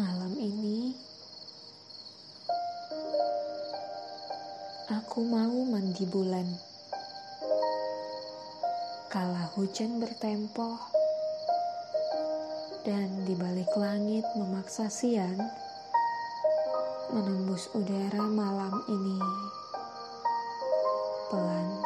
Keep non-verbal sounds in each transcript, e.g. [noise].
Malam ini aku mau mandi bulan. Kala hujan bertempoh dan di balik langit memaksa siang menembus udara malam ini pelan-pelan.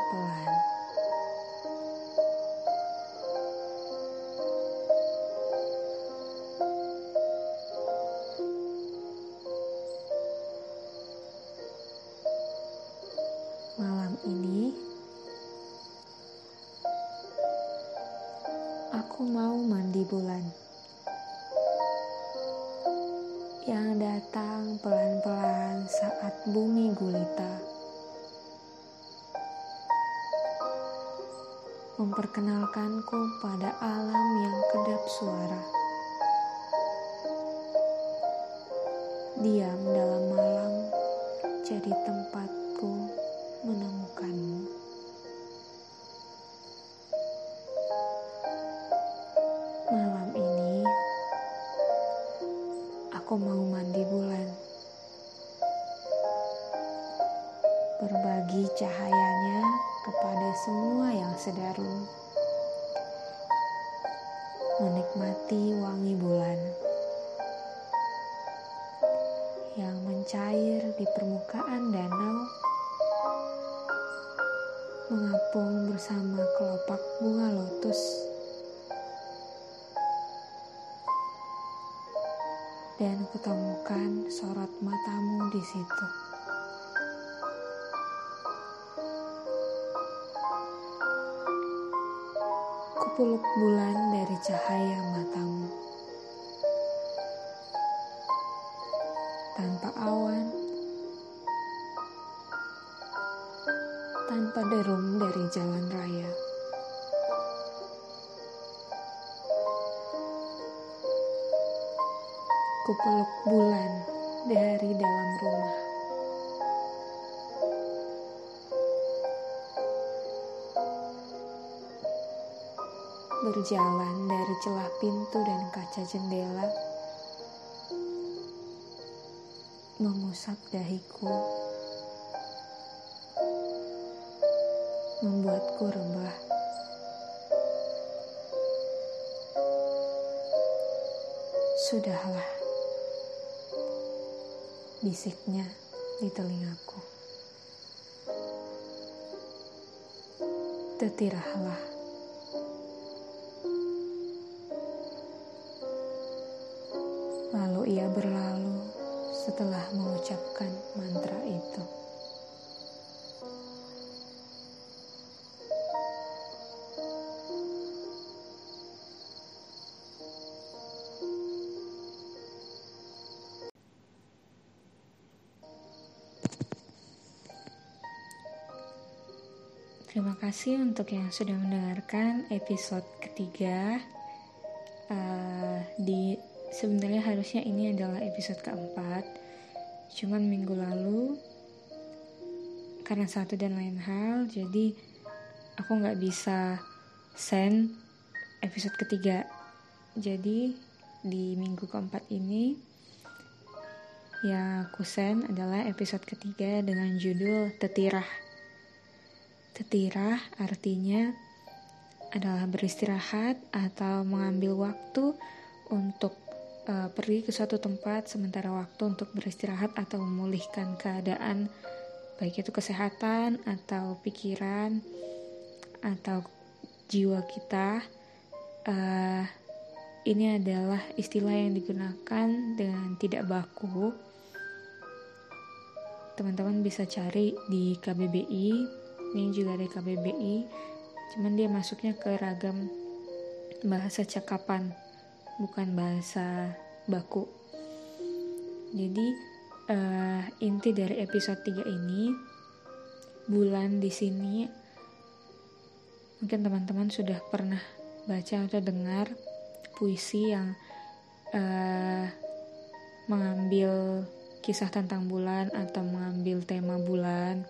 Ini aku mau mandi bulan yang datang pelan-pelan saat bumi gulita. Memperkenalkanku pada alam yang kedap suara. Diam dalam malam jadi tempatku mengapung bersama kelopak bunga lotus. Dan kutemukan sorot matamu di situ. Kupeluk bulan dari cahaya matamu. Tanpa awan, tanpa derum dari jalan raya. Kupeluk bulan dari dalam rumah. Berjalan dari celah pintu dan kaca jendela, mengusap dahiku membuatku rebah. Sudahlah, bisiknya di telingaku. Tetirahlah. Lalu ia berlalu setelah mengucapkan mantra itu. Terima kasih untuk yang sudah mendengarkan episode ketiga. Uh, di sebenarnya harusnya ini adalah episode keempat, cuman minggu lalu karena satu dan lain hal, jadi aku nggak bisa send episode ketiga. Jadi di minggu keempat ini yang aku send adalah episode ketiga dengan judul Tetirah. Tetirah artinya adalah beristirahat atau mengambil waktu untuk uh, pergi ke suatu tempat sementara waktu untuk beristirahat atau memulihkan keadaan baik itu kesehatan atau pikiran atau jiwa kita. Uh, ini adalah istilah yang digunakan dengan tidak baku. Teman-teman bisa cari di KBBI ini juga dari KBBI cuman dia masuknya ke ragam bahasa cakapan bukan bahasa baku. Jadi uh, inti dari episode 3 ini bulan di sini mungkin teman-teman sudah pernah baca atau dengar puisi yang uh, mengambil kisah tentang bulan atau mengambil tema bulan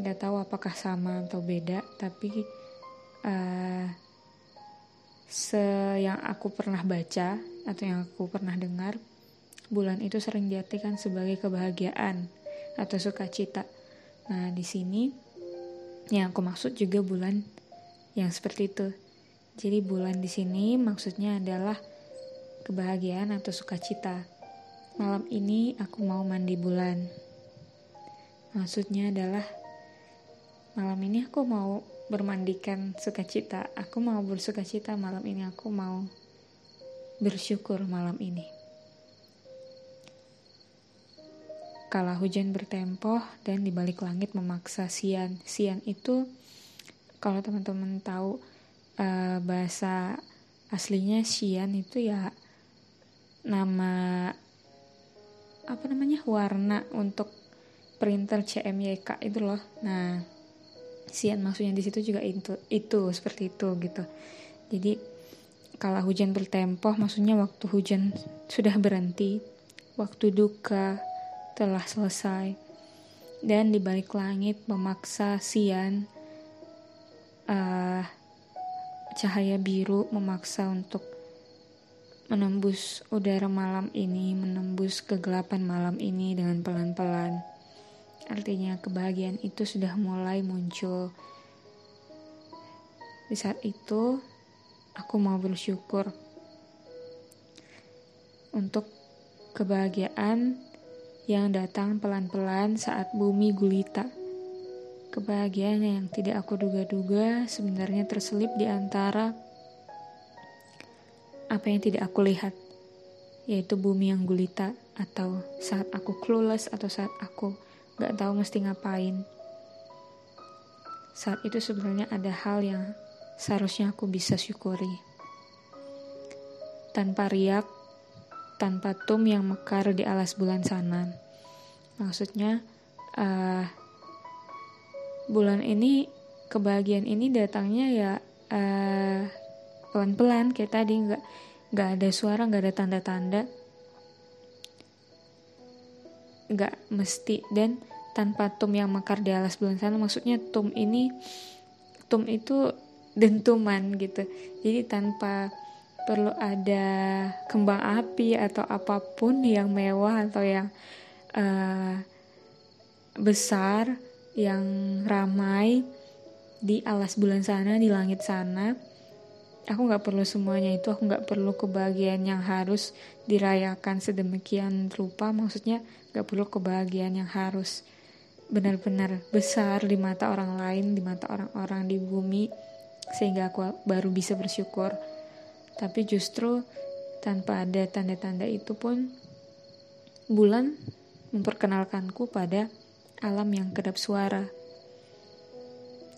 nggak tahu apakah sama atau beda tapi uh, se yang aku pernah baca atau yang aku pernah dengar, bulan itu sering diartikan sebagai kebahagiaan atau sukacita. Nah, di sini yang aku maksud juga bulan yang seperti itu. Jadi bulan di sini maksudnya adalah kebahagiaan atau sukacita. Malam ini aku mau mandi bulan. Maksudnya adalah malam ini aku mau bermandikan sukacita. Aku mau bersukacita malam ini. Aku mau bersyukur malam ini. Kala hujan bertempoh dan di balik langit memaksa sian. Sian itu kalau teman-teman tahu uh, bahasa aslinya sian itu ya nama apa namanya warna untuk printer CMYK itu loh. Nah, sian maksudnya di situ juga itu itu seperti itu gitu jadi kalau hujan bertempoh maksudnya waktu hujan sudah berhenti waktu duka telah selesai dan di balik langit memaksa sian uh, cahaya biru memaksa untuk menembus udara malam ini, menembus kegelapan malam ini dengan pelan-pelan. Artinya kebahagiaan itu sudah mulai muncul. Di saat itu, aku mau bersyukur untuk kebahagiaan yang datang pelan-pelan saat bumi gulita. Kebahagiaan yang tidak aku duga-duga sebenarnya terselip di antara apa yang tidak aku lihat, yaitu bumi yang gulita, atau saat aku clueless, atau saat aku gak tahu mesti ngapain. Saat itu sebenarnya ada hal yang seharusnya aku bisa syukuri. Tanpa riak, tanpa tum yang mekar di alas bulan sana. Maksudnya, uh, bulan ini, kebahagiaan ini datangnya ya uh, pelan-pelan kayak tadi, nggak nggak ada suara, nggak ada tanda-tanda, nggak mesti dan tanpa tum yang mekar di alas bulan sana. Maksudnya tum ini tum itu dentuman gitu. Jadi tanpa perlu ada kembang api atau apa pun yang mewah atau yang uh, besar yang ramai di alas bulan sana di langit sana aku nggak perlu semuanya itu. Aku nggak perlu kebahagiaan yang harus dirayakan sedemikian rupa. Maksudnya nggak perlu kebahagiaan yang harus benar-benar besar di mata orang lain, di mata orang-orang di bumi, sehingga aku baru bisa bersyukur. Tapi justru tanpa ada tanda-tanda itu pun, bulan memperkenalkanku pada alam yang kedap suara.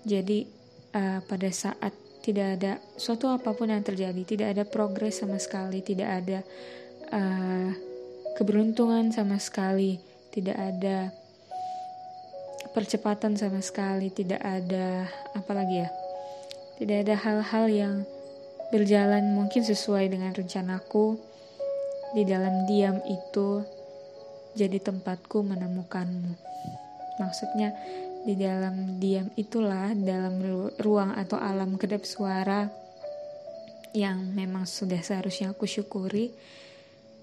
Jadi uh, pada saat tidak ada suatu apa pun yang terjadi, tidak ada progres sama sekali, tidak ada uh, keberuntungan sama sekali, tidak ada percepatan sama sekali, tidak ada apa lagi ya. Tidak ada hal-hal yang berjalan mungkin sesuai dengan rencanaku. Di dalam diam itu jadi tempatku menemukanmu. Maksudnya di dalam diam itulah dalam ruang atau alam kedap suara yang memang sudah seharusnya aku syukuri.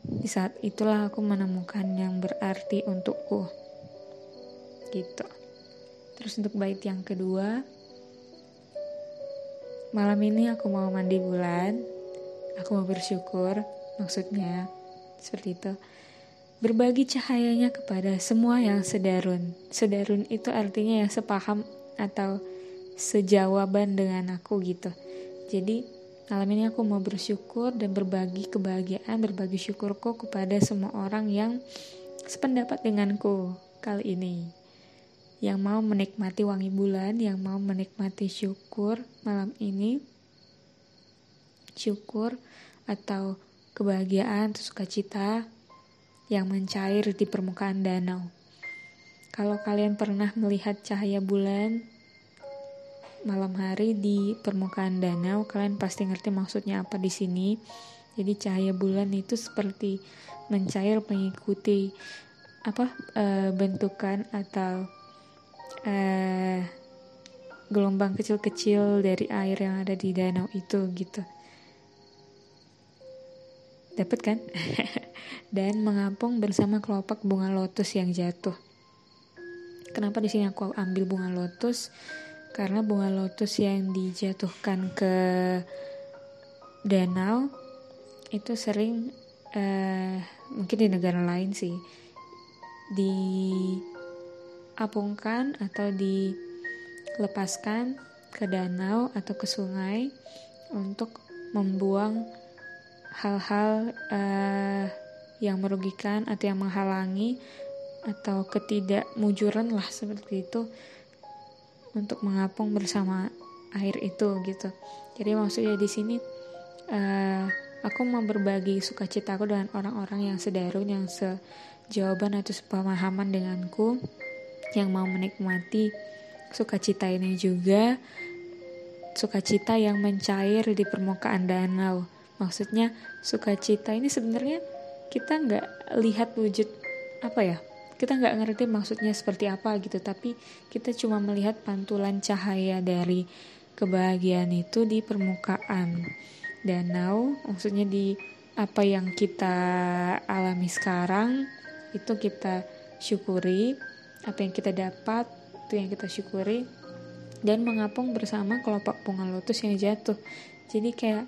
Di saat itulah aku menemukan yang berarti untukku. Gitu. Terus untuk bait yang kedua, malam ini aku mau mandi bulan, aku mau bersyukur, maksudnya seperti itu. Berbagi cahayanya kepada semua yang sedarun. Sedarun itu artinya yang sepaham atau sejawaban dengan aku gitu. Jadi malam ini aku mau bersyukur dan berbagi kebahagiaan, berbagi syukurku kepada semua orang yang sependapat denganku kali ini yang mau menikmati wangi bulan, yang mau menikmati syukur malam ini, syukur atau kebahagiaan atau sukacita yang mencair di permukaan danau. Kalau kalian pernah melihat cahaya bulan malam hari di permukaan danau, kalian pasti ngerti maksudnya apa di sini. Jadi cahaya bulan itu seperti mencair mengikuti apa e, bentukan atau eh, gelombang kecil-kecil dari air yang ada di danau itu gitu. Dapat kan? [laughs] Dan mengapung bersama kelopak bunga lotus yang jatuh. Kenapa di sini aku ambil bunga lotus? Karena bunga lotus yang dijatuhkan ke danau itu sering uh, mungkin di negara lain sih diapungkan atau dilepaskan ke danau atau ke sungai untuk membuang hal-hal uh, yang merugikan atau yang menghalangi atau ketidakmujuran lah seperti itu untuk mengapung bersama air itu gitu. Jadi maksudnya di sini uh, aku mau berbagi sukacitaku dengan orang-orang yang sedarun yang sejawaban atau sepemahaman denganku yang mau menikmati sukacita ini juga sukacita yang mencair di permukaan danau. Maksudnya sukacita ini sebenarnya kita nggak lihat wujud apa ya? Kita nggak ngerti maksudnya seperti apa gitu tapi kita cuma melihat pantulan cahaya dari kebahagiaan itu di permukaan danau. Maksudnya di apa yang kita alami sekarang itu kita syukuri apa yang kita dapat itu yang kita syukuri. Dan mengapung bersama kelopak bunga lotus yang jatuh. Jadi kayak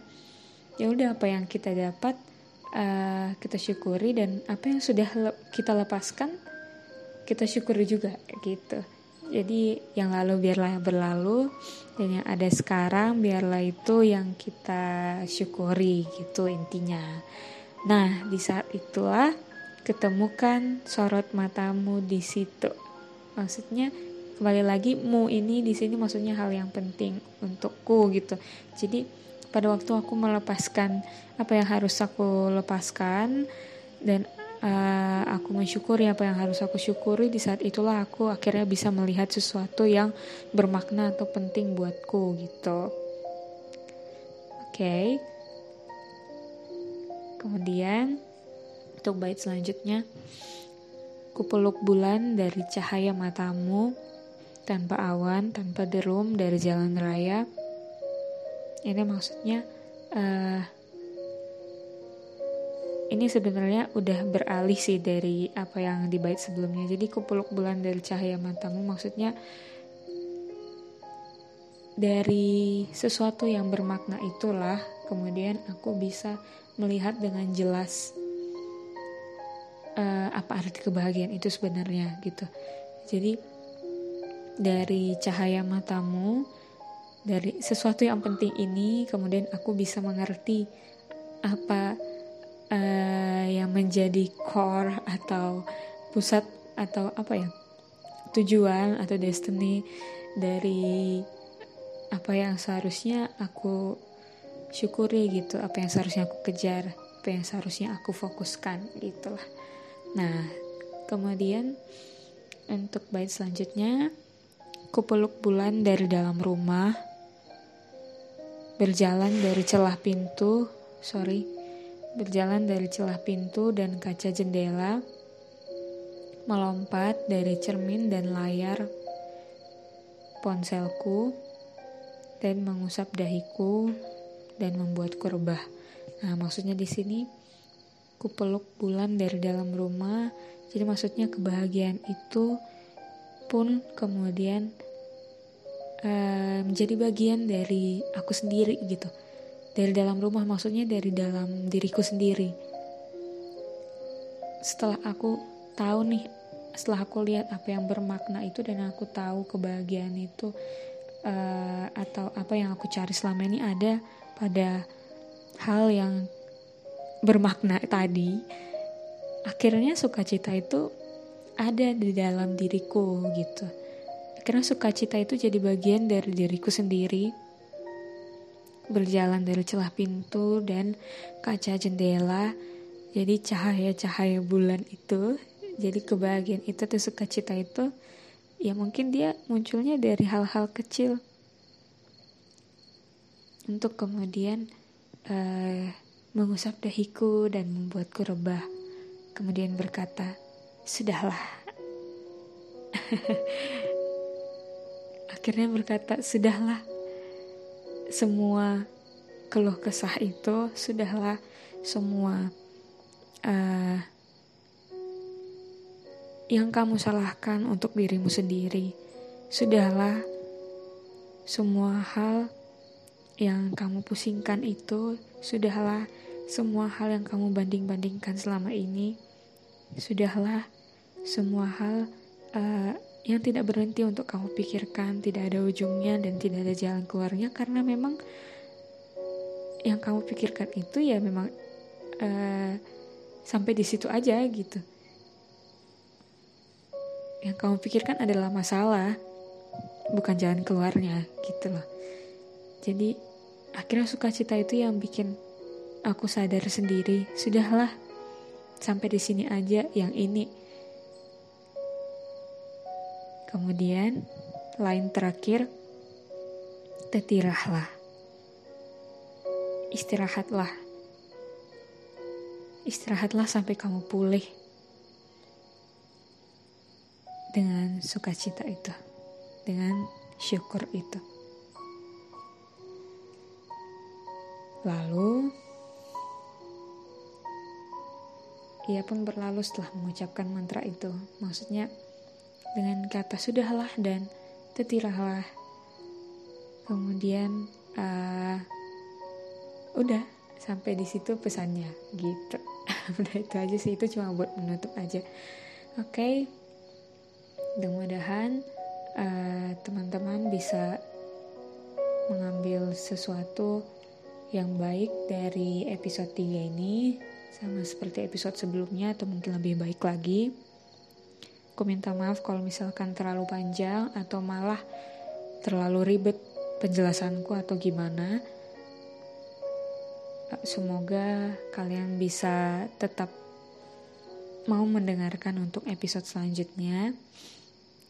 ya udah apa yang kita dapat uh, kita syukuri. Dan apa yang sudah le kita lepaskan kita syukuri juga gitu. Jadi yang lalu biarlah berlalu dan yang ada sekarang biarlah itu yang kita syukuri gitu intinya. Nah di saat itulah ketemukan sorot matamu di situ maksudnya kembali lagi mu ini di sini maksudnya hal yang penting untukku gitu. Jadi pada waktu aku melepaskan apa yang harus aku lepaskan dan uh, aku mensyukuri apa yang harus aku syukuri di saat itulah aku akhirnya bisa melihat sesuatu yang bermakna atau penting buatku gitu. Oke. Okay. kemudian untuk bait selanjutnya kupeluk bulan dari cahaya matamu tanpa awan, tanpa derum dari jalan raya. Ini maksudnya uh, ini sebenarnya udah beralih sih dari apa yang di bait sebelumnya. Jadi kupeluk bulan dari cahaya matamu maksudnya dari sesuatu yang bermakna itulah kemudian aku bisa melihat dengan jelas uh, apa arti kebahagiaan itu sebenarnya gitu. Jadi dari cahaya matamu, dari sesuatu yang penting ini, kemudian aku bisa mengerti apa uh, yang menjadi core atau pusat atau apa ya tujuan atau destiny dari apa yang seharusnya aku syukuri gitu apa yang seharusnya aku kejar apa yang seharusnya aku fokuskan gitulah nah kemudian untuk bait selanjutnya Kupeluk bulan dari dalam rumah, berjalan dari celah pintu, sorry, berjalan dari celah pintu dan kaca jendela, melompat dari cermin dan layar ponselku, dan mengusap dahiku dan membuatku rebah. Nah, maksudnya di sini kupeluk bulan dari dalam rumah. Jadi maksudnya kebahagiaan itu pun kemudian uh, menjadi bagian dari aku sendiri gitu dari dalam rumah maksudnya dari dalam diriku sendiri setelah aku tahu nih setelah aku lihat apa yang bermakna itu dan aku tahu kebahagiaan itu uh, atau apa yang aku cari selama ini ada pada hal yang bermakna tadi akhirnya sukacita itu ada di dalam diriku gitu. Karena sukacita itu jadi bagian dari diriku sendiri. Berjalan dari celah pintu dan kaca jendela. Jadi cahaya-cahaya bulan itu, jadi kebahagiaan itu tuh sukacita itu, ya mungkin dia munculnya dari hal-hal kecil. Untuk kemudian uh, mengusap dahiku dan membuatku rebah. Kemudian berkata, sudahlah. [laughs] Akhirnya berkata, sudahlah. Semua keluh kesah itu sudahlah semua uh, yang kamu salahkan untuk dirimu sendiri. Sudahlah semua hal yang kamu pusingkan itu, sudahlah semua hal yang kamu banding-bandingkan selama ini, sudahlah semua hal uh, yang tidak berhenti untuk kamu pikirkan, tidak ada ujungnya dan tidak ada jalan keluarnya karena memang yang kamu pikirkan itu ya memang uh, sampai di situ aja gitu. Yang kamu pikirkan adalah masalah, bukan jalan keluarnya gitu loh. Jadi akhirnya sukacita itu yang bikin aku sadar sendiri, sudahlah sampai di sini aja yang ini Kemudian, lain terakhir, tetirahlah. Istirahatlah. Istirahatlah sampai kamu pulih dengan sukacita itu, dengan syukur itu. Lalu, ia pun berlalu setelah mengucapkan mantra itu. Maksudnya, dengan kata sudahlah dan tetirahlah. Kemudian uh, udah sampai di situ pesannya gitu. [laughs] udah itu aja sih itu cuma buat menutup aja. Oke. Okay. Mudah-mudahan uh, teman-teman bisa mengambil sesuatu yang baik dari episode 3 ini sama seperti episode sebelumnya atau mungkin lebih baik lagi. Aku minta maaf kalau misalkan terlalu panjang atau malah terlalu ribet penjelasanku atau gimana. Semoga kalian bisa tetap mau mendengarkan untuk episode selanjutnya.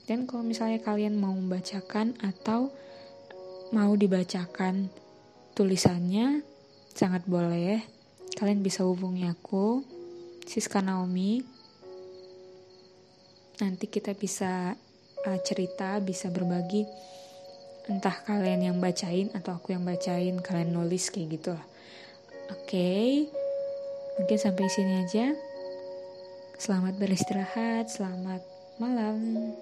Dan kalau misalnya kalian mau membacakan atau mau dibacakan tulisannya, sangat boleh. Kalian bisa hubungi aku, Siska Naomi, nanti kita bisa uh, cerita, bisa berbagi entah kalian yang bacain atau aku yang bacain, kalian nulis kayak gitu lah. Oke. Okay. Mungkin sampai sini aja. Selamat beristirahat, selamat malam.